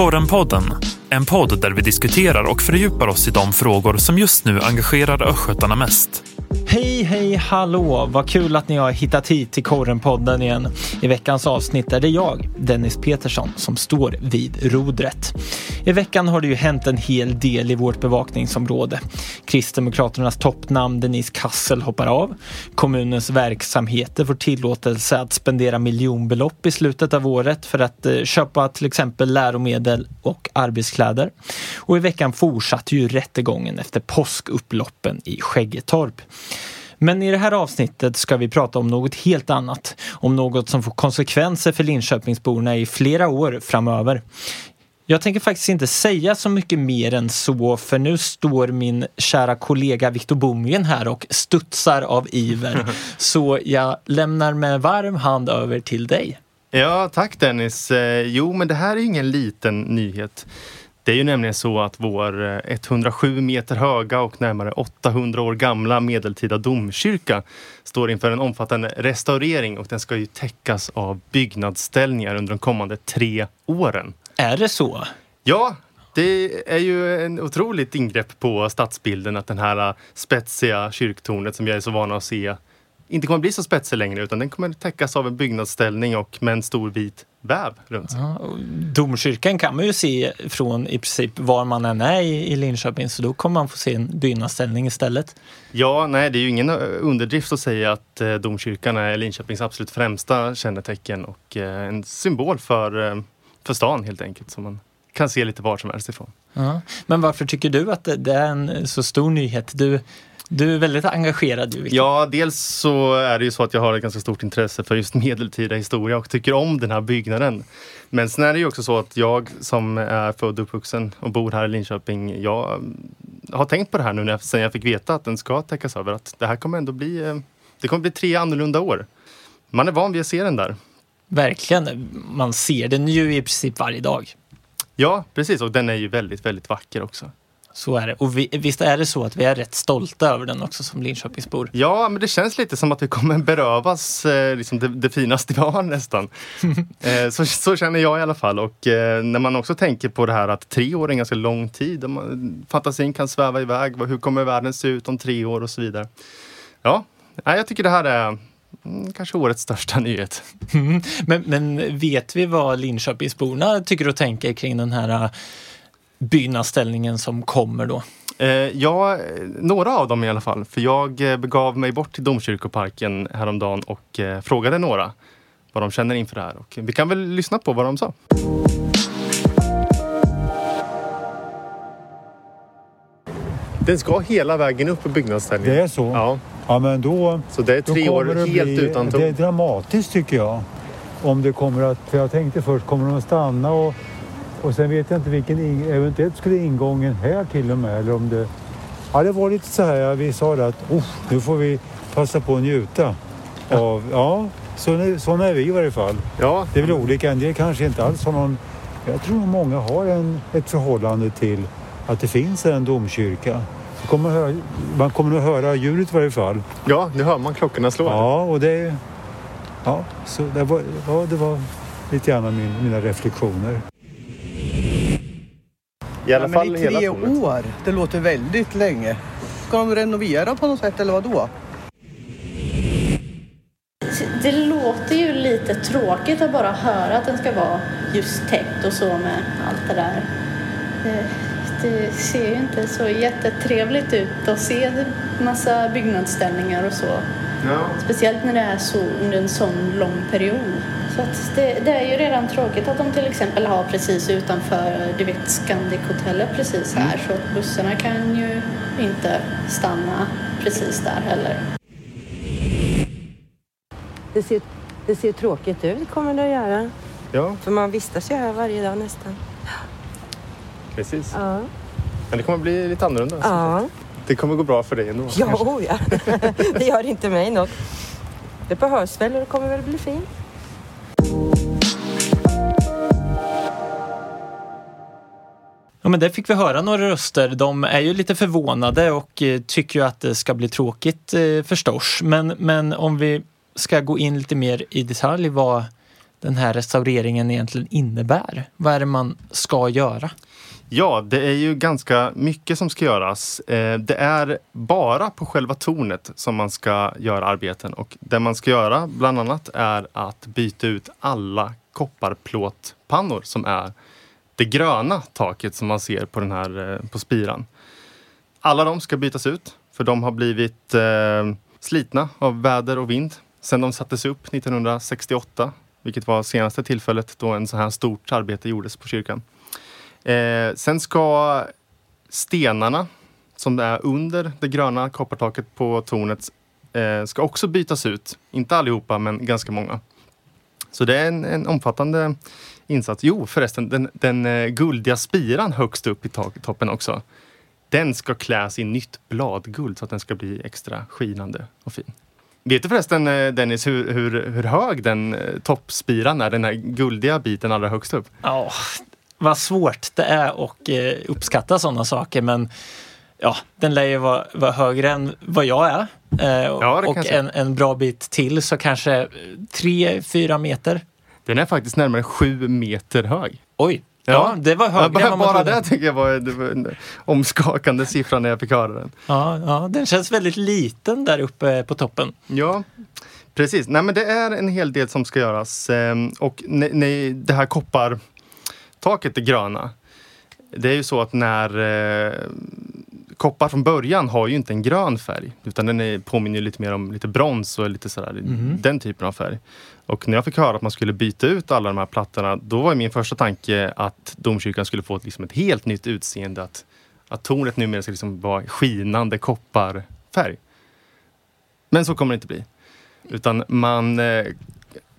Korrenpodden, en podd där vi diskuterar och fördjupar oss i de frågor som just nu engagerar östgötarna mest. Hej, hej, hallå! Vad kul att ni har hittat hit till Korrenpodden igen. I veckans avsnitt är det jag, Dennis Petersson, som står vid rodret. I veckan har det ju hänt en hel del i vårt bevakningsområde. Kristdemokraternas toppnamn Denise Kassel hoppar av. Kommunens verksamheter får tillåtelse att spendera miljonbelopp i slutet av året för att eh, köpa till exempel läromedel och arbetskläder. Och i veckan fortsatte ju rättegången efter påskupploppen i Skäggetorp. Men i det här avsnittet ska vi prata om något helt annat. Om något som får konsekvenser för Linköpingsborna i flera år framöver. Jag tänker faktiskt inte säga så mycket mer än så för nu står min kära kollega Viktor Bomgren här och studsar av iver. Så jag lämnar med varm hand över till dig. Ja, tack Dennis. Eh, Jo, men det här är ingen liten nyhet. Det är ju nämligen så att vår eh, 107 meter höga och närmare 800 år gamla medeltida domkyrka står inför en omfattande restaurering och den ska ju täckas av byggnadsställningar under de kommande tre åren. Är det så? Ja, det är ju en otroligt ingrepp på stadsbilden att den här äh, spetsiga kyrktornet som vi är så vana att se inte kommer bli så spetsig längre utan den kommer täckas av en byggnadsställning och med en stor vit väv runt sig. Ja, domkyrkan kan man ju se från i princip var man än är i, i Linköping så då kommer man få se en byggnadsställning istället. Ja, nej, det är ju ingen äh, underdrift att säga att eh, domkyrkan är Linköpings absolut främsta kännetecken och eh, en symbol för, eh, för stan helt enkelt som man kan se lite var som helst ifrån. Ja. Men varför tycker du att det, det är en så stor nyhet? Du, du är väldigt engagerad. Victor. Ja, dels så är det ju så att jag har ett ganska stort intresse för just medeltida historia och tycker om den här byggnaden. Men sen är det ju också så att jag som är född och uppvuxen och bor här i Linköping, jag mm, har tänkt på det här nu när sen jag fick veta att den ska täckas över. Att det här kommer ändå bli, eh, det kommer bli tre annorlunda år. Man är van vid att se den där. Verkligen. Man ser den ju i princip varje dag. Ja, precis. Och den är ju väldigt, väldigt vacker också. Så är det. Och vi, visst är det så att vi är rätt stolta över den också som Linköpingsbor? Ja, men det känns lite som att vi kommer berövas eh, liksom det, det finaste vi har nästan. eh, så, så känner jag i alla fall. Och eh, när man också tänker på det här att tre år är en ganska lång tid. man- Fantasin kan sväva iväg. Hur kommer världen se ut om tre år och så vidare. Ja, jag tycker det här är mm, kanske årets största nyhet. Men, men vet vi vad Linköpingsborna tycker och tänker kring den här byggnadsställningen som kommer då? Eh, ja, några av dem i alla fall. För jag eh, begav mig bort till Domkyrkoparken häromdagen och eh, frågade några vad de känner inför det här. Och vi kan väl lyssna på vad de sa. Den ska hela vägen upp på byggnadsställningen. Det är så? Ja, Ja, men då, så det är tre år helt bli, utan Det är tom. dramatiskt tycker jag. Om det kommer att, för jag tänkte först, kommer de att stanna och, och sen vet jag inte vilken, eventuellt skulle ingången här till och med eller om det... Ja, det var lite så här, vi sa det att "Uff, nu får vi passa på att njuta av, ja, så, sådana är vi i varje fall. Ja, Det är väl olika, en del kanske inte alls har någon... Jag tror många har en, ett förhållande till att det finns en domkyrka. Man kommer, höra, man kommer att höra ljudet i varje fall. ja, nu hör man klockorna slå. Ja, och det... Ja, så det var, ja, det var lite grann min, mina reflektioner. I alla Ja, fall men i tre år, det låter väldigt länge. Ska de renovera på något sätt eller vad då? Det låter ju lite tråkigt att bara höra att den ska vara just täckt och så med allt det där. Det, det ser ju inte så jättetrevligt ut att se massa byggnadsställningar och så. Ja. Speciellt när det är så under en sån lång period. Så att det, det är ju redan tråkigt att de till exempel har precis utanför, du vet Scandic-hotellet precis här. Så att bussarna kan ju inte stanna precis där heller. Det ser, det ser tråkigt ut kommer det att göra. ja, För man vistas ju här varje dag nästan. precis. Ja. Men det kommer bli lite annorlunda. Ja, Det kommer gå bra för dig ändå. ja, oh ja. det gör inte mig något. Det behövs väl och det kommer väl bli fint. Men där fick vi höra några röster. De är ju lite förvånade och eh, tycker ju att det ska bli tråkigt eh, förstås. Men, men om vi ska gå in lite mer i detalj vad den här restaureringen egentligen innebär? Vad är det man ska göra? Ja, det är ju ganska mycket som ska göras. Eh, det är bara på själva tornet som man ska göra arbeten och det man ska göra bland annat är att byta ut alla kopparplåtpannor som är det gröna taket som man ser på den här eh, på spiran. Alla de ska bytas ut för de har blivit eh, slitna av väder och vind sen de sattes upp 1968, vilket var senaste tillfället då en så här stort arbete gjordes på kyrkan. Eh, sen ska stenarna som är under det gröna koppartaket på tornet eh, ska också bytas ut. Inte allihopa, men ganska många. Så det är en, en omfattande insats. Jo förresten, den, den eh, guldiga spiran högst upp i toppen också. Den ska kläs i nytt bladguld så att den ska bli extra skinande och fin. Vet du förresten eh, Dennis hur, hur, hur hög den eh, toppspiran är? Den här guldiga biten allra högst upp? Ja, vad svårt det är att uppskatta sådana saker men ja, den lär ju vara, vara högre än vad jag är. Eh, Ja, och en, en bra bit till så kanske tre, fyra meter. Den är faktiskt närmare sju meter hög. Oj, ja, det var högre Ja, än bara det tycker jag var, det var en omskakande siffra när jag fick höra den. Ja, ja, den känns väldigt liten där uppe på toppen. Ja, precis. Nej, men det är en hel del som ska göras. Ehm, Och ne- ne- det här koppartaket, det gröna. Det är ju så att när eh, koppar från början har ju inte en grön färg utan den är, påminner lite mer om lite brons och lite sådär, den typen av färg. Och när jag fick höra att man skulle byta ut alla de här plattorna då var min första tanke att domkyrkan skulle få ett, liksom ett helt nytt utseende. Att, att tornet numera ska liksom vara skinande kopparfärg. Men så kommer det inte bli. Utan man eh,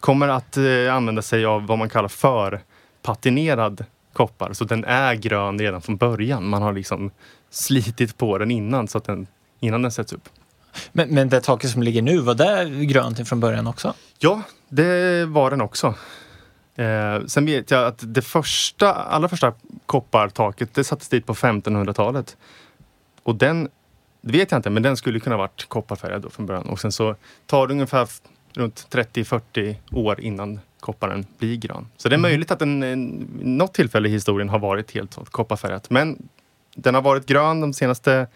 kommer att eh, använda sig av vad man kallar för patinerad koppar. Så den är grön redan från början. Man har liksom slitit på den innan, så att den, innan den sätts upp. Men, men det taket som ligger nu, var det grönt från början också? Ja, det var den också. Eh, sen vet jag att det första, allra första koppartaket det sattes dit på 1500-talet. Och den, det vet jag inte, men den skulle kunna varit kopparfärgad då från början. Och sen så tar det ungefär runt 30-40 år innan kopparen blir grön. Så det är möjligt att den en, något tillfälle i historien har varit helt kopparfärgat. Men den har varit grön de senaste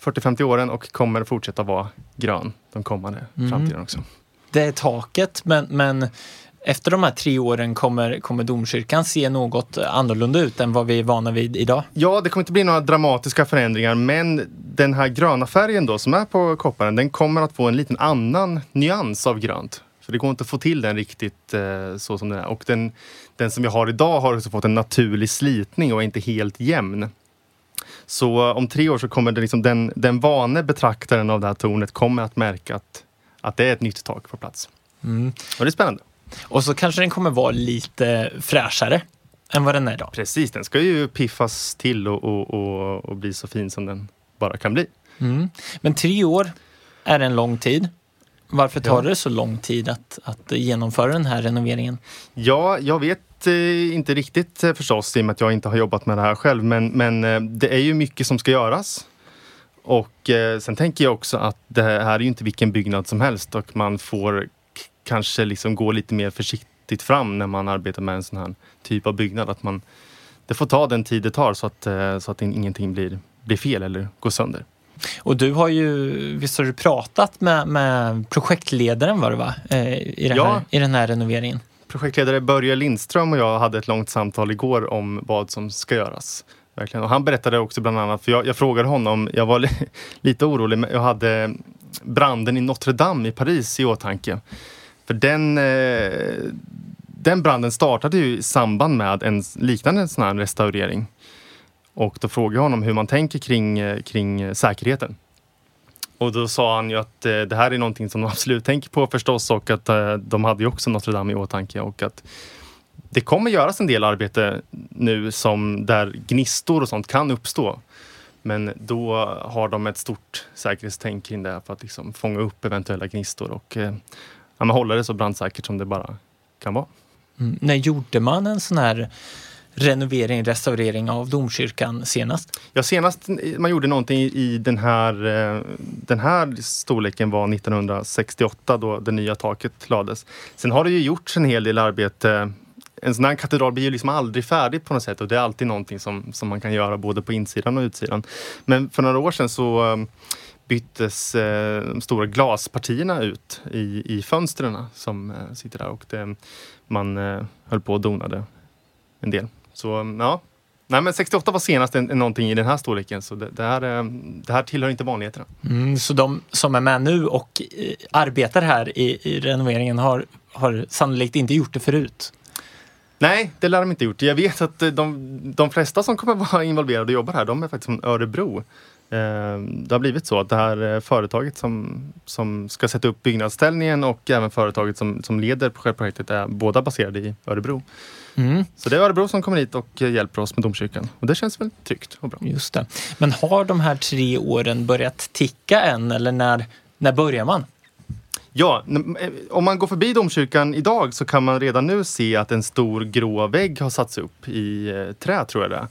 40-50 åren och kommer fortsätta vara grön de kommande framtiden också. Det är taket, men, men efter de här tre åren kommer, kommer domkyrkan se något annorlunda ut än vad vi är vana vid idag. Ja, det kommer inte bli några dramatiska förändringar men den här gröna färgen då som är på kopparen den kommer att få en liten annan nyans av grönt. För det går inte att få till den riktigt eh, så som den är. Och den, den som vi har idag har också fått en naturlig slitning och är inte helt jämn. Så om tre år så kommer det liksom den, den vane betraktaren av det här tornet kommer att märka att, att det är ett nytt tak på plats. Och det är spännande. Och så kanske den kommer vara lite fräschare än vad den är idag. Precis, den ska ju piffas till och, och, och, och bli så fin som den bara kan bli. Mm. Men tre år är en lång tid. Varför tar Ja. det så lång tid att, att genomföra den här renoveringen? Ja, jag vet eh, inte riktigt eh, förstås i och med att jag inte har jobbat med det här själv. Men, men eh, det är ju mycket som ska göras. Och sen tänker jag också att det här är ju inte vilken byggnad som helst och man får kanske liksom gå lite mer försiktigt fram när man arbetar med en sån här typ av byggnad. Att man, det får ta den tid det tar så att, så att ingenting blir, blir fel eller går sönder. Och du har ju, visst har du pratat med, med projektledaren var det va? I, det Ja. här, I den här renoveringen. Projektledare Börje Lindström och jag hade ett långt samtal igår om vad som ska göras. Verkligen. Och han berättade också bland annat, för jag, jag frågade honom, jag var li, lite orolig, men jag hade branden i Notre Dame i Paris i åtanke. För den, eh, den branden startade ju i samband med en liknande sån här restaurering. Och då frågade jag honom hur man tänker kring, eh, kring eh, säkerheten. Och då sa han ju att eh, det här är någonting som de absolut tänker på förstås och att eh, de hade ju också Notre Dame i åtanke och att det kommer göras en del arbete nu som där gnistor och sånt kan uppstå. Men då har de ett stort säkerhetstänk kring det här för att liksom fånga upp eventuella gnistor och eh, ja, hålla det så brandsäkert som det bara kan vara. Mm. När gjorde man en sån här renovering, restaurering av domkyrkan senast? Ja, senast man gjorde någonting i den här, eh, den här storleken var 1968 då det nya taket lades. Sen har det ju gjorts en hel del arbete en sån här katedral blir ju liksom aldrig färdig på något sätt och det är alltid någonting som, som man kan göra både på insidan och utsidan. Men för några år sedan så eh, byttes eh, de stora glaspartierna ut i, i fönstren som eh, sitter där och det, man eh, höll på och donade en del. Så ja, Nej men 68 var senast en, en, någonting i den här storleken så det, det, här, eh, det här tillhör inte vanligheterna. Mm, så de som är med nu och eh, arbetar här i, i renoveringen har, har sannolikt inte gjort det förut? Nej, det lär de inte gjort. Jag vet att eh, de, de flesta som kommer vara involverade och jobbar här, de är faktiskt från Örebro. Det har blivit så att det här företaget som, som ska sätta upp byggnadsställningen och även företaget som, som leder projektet är båda baserade i Örebro. Mm. Så det är Örebro som kommer hit och hjälper oss med domkyrkan. Och det känns väl tryggt och bra. Just det. Men har de här tre åren börjat ticka än eller när, när börjar man? Ja, eh, om man går förbi domkyrkan idag så kan man redan nu se att en stor grå vägg har satts upp i eh, trä tror jag det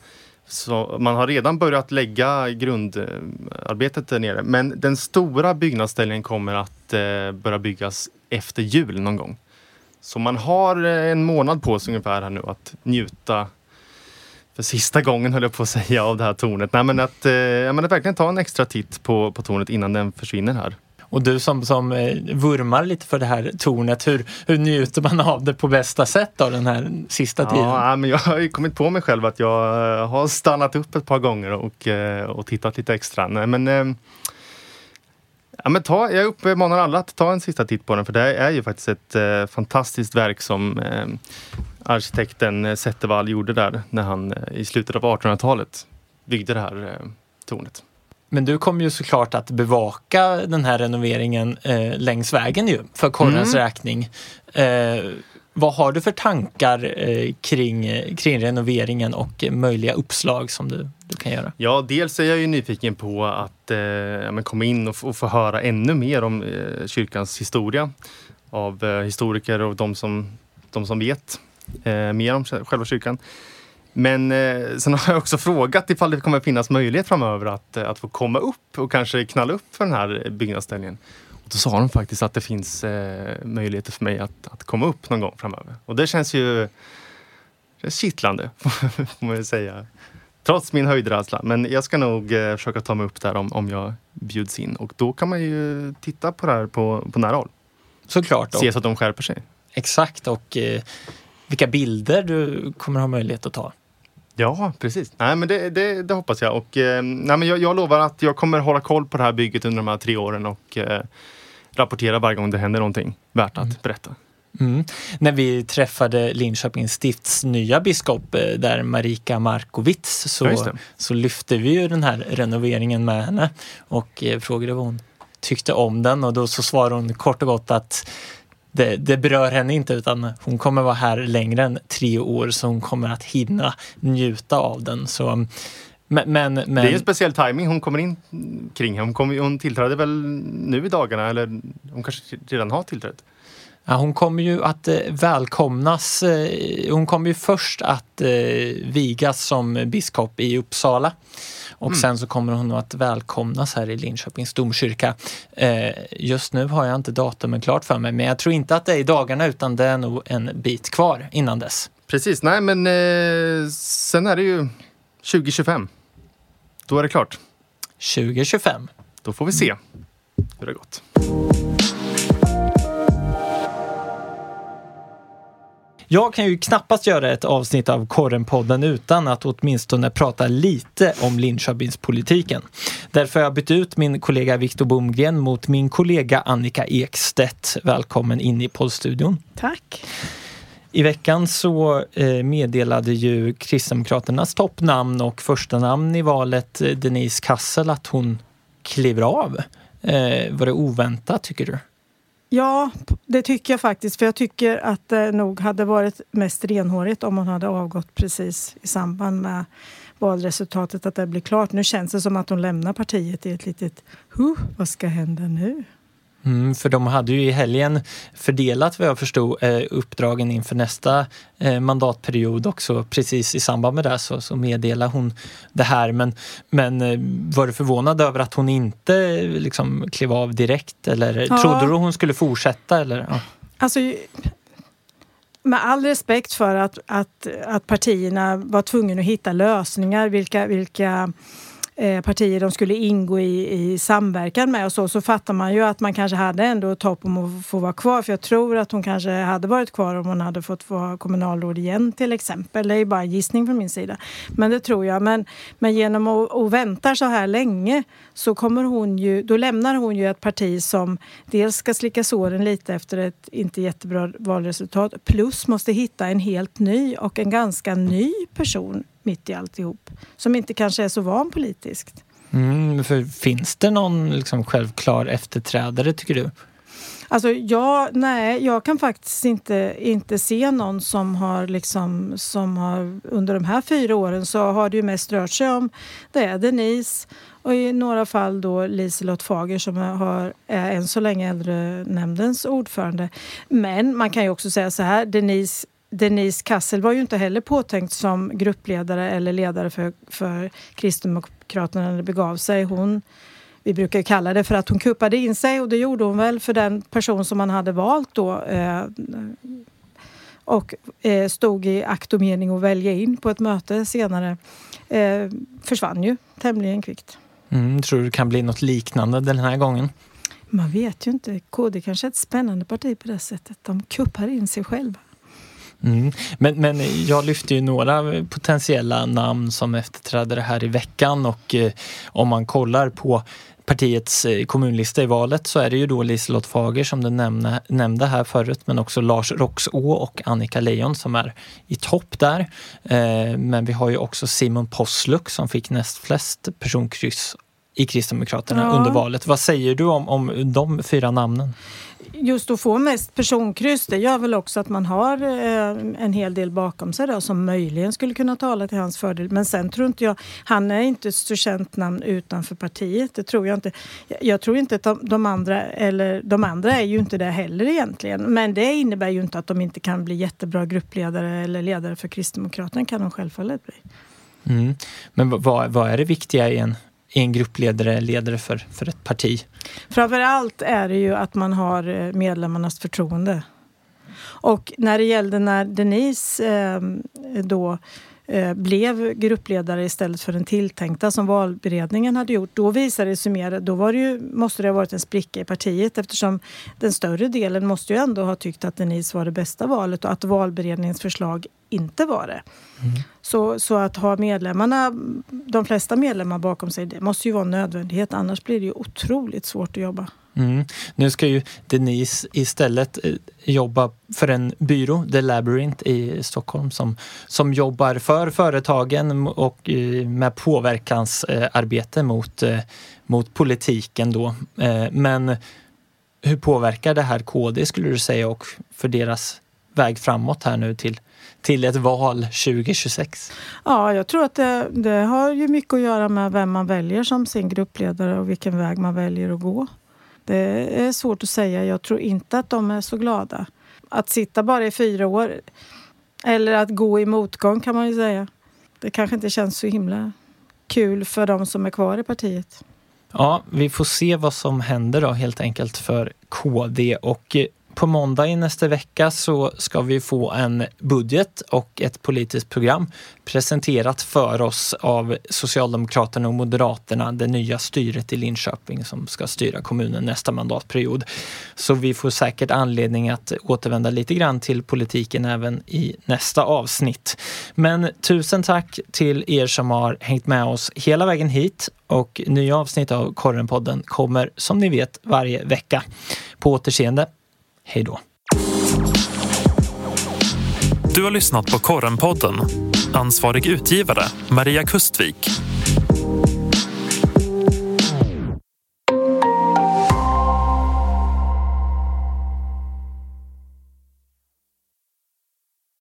Så man har redan börjat lägga grundarbetet där nere. Men den stora byggnadsställningen kommer att eh, börja byggas efter jul någon gång. Så man har en månad på sig ungefär här nu att njuta för sista gången höll jag på att säga av det här tornet. Nej, men att, eh, men att verkligen ta en extra titt på, på tornet innan den försvinner här. Och du som, som eh, vurmar lite för det här tornet, hur, hur njuter man av det på bästa sätt av den här sista tiden? Ja, men jag har kommit på mig själv att jag eh, har stannat upp ett par gånger och, eh, och tittat lite extra. Nej, men, Ja, men ta, jag uppmanar alla att ta en sista titt på den för det är ju faktiskt ett eh, fantastiskt verk som eh, arkitekten Zettervall gjorde där när han eh, i slutet av 1800-talet byggde det här tornet. Men du kommer ju såklart att bevaka den här renoveringen eh, längs vägen ju för korrens mm. räkning. Eh, vad har du för tankar eh, kring, kring renoveringen och möjliga uppslag som du, du kan göra? Ja, dels är jag ju nyfiken på att eh, komma in och, och, få höra ännu mer om eh, kyrkans historia av eh, historiker och de som, de som vet eh, mer om själva kyrkan. Men eh, sen har jag också frågat ifall det kommer finnas möjlighet framöver att, att få komma upp och kanske knalla upp för den här byggnadsställningen. Och då sa de faktiskt att det finns eh, möjligheter för mig att, att komma upp någon gång framöver. Och det känns ju det kittlande, får man säga. Trots min höjdrädsla. Men jag ska nog eh, försöka ta mig upp där om, om jag bjuds in. Och då kan man ju titta på det här på, på nära håll. Såklart. Se så att de skärper sig. Exakt och eh, vilka bilder du kommer ha möjlighet att ta. Ja, precis. Nej, men det, det, det hoppas jag. Och, eh, nej, men jag, jag, lovar att jag kommer hålla koll på det här bygget under de här tre åren och eh, rapportera varje gång det händer någonting värt att mm. berätta. Mm. När vi träffade Linköpings stifts nya biskop eh, där Marika Markowitz så, ja, så lyfte vi ju den här renoveringen med henne och eh, frågade vad hon tyckte om den och då så svarade hon kort och gott att det, det berör henne inte utan hon kommer vara här längre än tre år så hon kommer att hinna njuta av den. Så, men, men, men... Det är en speciell timing hon kommer in kring. Hon, kom, hon tillträdde väl nu i dagarna eller hon kanske redan har tillträtt? Ja, hon kommer ju att eh, välkomnas. Eh, hon kommer ju först att eh, vigas som biskop i Uppsala. Och mm. sen så kommer hon att välkomnas här i Linköpings domkyrka. Just nu har jag inte datumen klart för mig men jag tror inte att det är i dagarna utan det är nog en bit kvar innan dess. Precis, nej men eh, sen är det ju 2025. Då är det klart. 2025. Då får vi se hur det har gått. Jag kan ju knappast göra ett avsnitt av Korrenpodden utan att åtminstone prata lite om Linköpingspolitiken. Därför har jag bytt ut min kollega Viktor Bomgren mot min kollega Annika Ekstedt. Välkommen in i poddstudion. Tack. I veckan så eh, meddelade ju Kristdemokraternas toppnamn och första namn i valet eh, Denise Kassel att hon kliver av. Eh, var det oväntat tycker du? Ja, det tycker jag faktiskt. För jag tycker att det nog hade varit mest renhårigt om hon hade avgått precis i samband med valresultatet, att det blir klart. Nu känns det som att hon lämnar partiet i ett litet huh, vad ska hända nu? Mm, för de hade ju i helgen fördelat vad jag förstod eh, uppdragen inför nästa eh, mandatperiod också. Precis i samband med det så, så meddelade hon det här. Men, men eh, var du förvånad över att hon inte liksom klev av direkt? Eller ja. trodde du hon skulle fortsätta? Eller? Ja. Alltså, med all respekt för att, att, att partierna var tvungna att hitta lösningar, vilka, vilka Eh, partier de skulle ingå i, i samverkan med och så, så fattar man ju att man kanske hade ändå ett hopp om att få vara kvar. För jag tror att hon kanske hade varit kvar om hon hade fått vara kommunalråd igen till exempel. Det är ju bara en gissning från min sida. Men det tror jag. Men, men genom att, och vänta så här länge så kommer hon ju, då lämnar hon ju ett parti som dels ska slicka såren lite efter ett inte jättebra valresultat plus måste hitta en helt ny och en ganska ny person mitt i alltihop. Som inte kanske är så van politiskt. Mm, för finns det någon liksom självklar efterträdare tycker du? Alltså jag, nej, jag kan faktiskt inte, inte se någon som har liksom, som har under de här fyra åren så har det ju mest rört sig om det är Denise och i några fall då Liselott Fager som har, är än så länge äldrenämndens ordförande. Men man kan ju också säga så här, Denise Denise Kassel var ju inte heller påtänkt som gruppledare eller ledare för, för Kristdemokraterna när det begav sig. Hon, vi brukar kalla det för att hon kuppade in sig och det gjorde hon väl för den person som man hade valt då. Eh, och eh, stod i akt och mening att välja in på ett möte senare. Eh, försvann ju tämligen kvickt. Mm, tror du det kan bli något liknande den här gången? Man vet ju inte. KD kanske är ett spännande parti på det sättet. De kuppar in sig själva. Mm. Men, men jag lyfte ju några potentiella namn som efterträdare här i veckan och eh, om man kollar på partiets eh, kommunlista i valet så är det ju då Liselott Fager som du nämnde, nämnde här förut men också Lars Roxå och Annika Leijon som är i topp där. Eh, men vi har ju också Simon Posluck som fick näst flest personkryss i Kristdemokraterna ja. under valet. Vad säger du om, om de fyra namnen? Just att få mest personkryss det gör väl också att man har eh, en hel del bakom sig då, som möjligen skulle kunna tala till hans fördel. Men sen tror inte jag, han är inte ett så känt namn utanför partiet. Det tror jag inte. Jag tror inte att de, de, andra, eller de andra är ju inte det heller egentligen. Men det innebär ju inte att de inte kan bli jättebra gruppledare eller ledare för Kristdemokraterna kan de självfallet bli. Mm. Men vad, vad är det viktiga i en en gruppledare, ledare för, för ett parti? Framför allt är det ju att man har eh, medlemmarnas förtroende. Och när det gällde när Denise eh, då blev gruppledare istället för den tilltänkta som valberedningen hade gjort. Då visade det sig mer, då var det ju, måste det ha varit en spricka i partiet eftersom den större delen måste ju ändå ha tyckt att Denise var det bästa valet och att valberedningens förslag inte var det. Mm. Så, så att ha medlemmarna, de flesta medlemmar bakom sig, det måste ju vara en nödvändighet. Annars blir det ju otroligt svårt att jobba. Mm. Nu ska ju Denise istället eh, jobba för en byrå, The Labyrinth i Stockholm som, som jobbar för företagen och eh, med påverkansarbete mot, eh, mot politiken då. Men hur påverkar det här KD skulle du säga och för deras väg framåt här nu till till ett val 2026? Ja, jag tror att det, det, har ju mycket att göra med vem man väljer som sin gruppledare och vilken väg man väljer att gå. Det är svårt att säga. Jag tror inte att de är så glada. Att sitta bara i fyra år, eller att gå i motgång kan man ju säga. Det kanske inte känns så himla kul för de som är kvar i partiet. Ja, vi får se vad som händer då helt enkelt för KD och eh, på måndag i nästa vecka så ska vi få en budget och ett politiskt program presenterat för oss av Socialdemokraterna och Moderaterna, det nya styret i Linköping som ska styra kommunen nästa mandatperiod. Så vi får säkert anledning att återvända lite grann till politiken även i nästa avsnitt. Men tusen tack till er som har hängt med oss hela vägen hit och nya avsnitt av Korrenpodden kommer som ni vet varje vecka. På återseende Hej då. Du har lyssnat på Korrenpodden. Ansvarig utgivare Maria Kustvik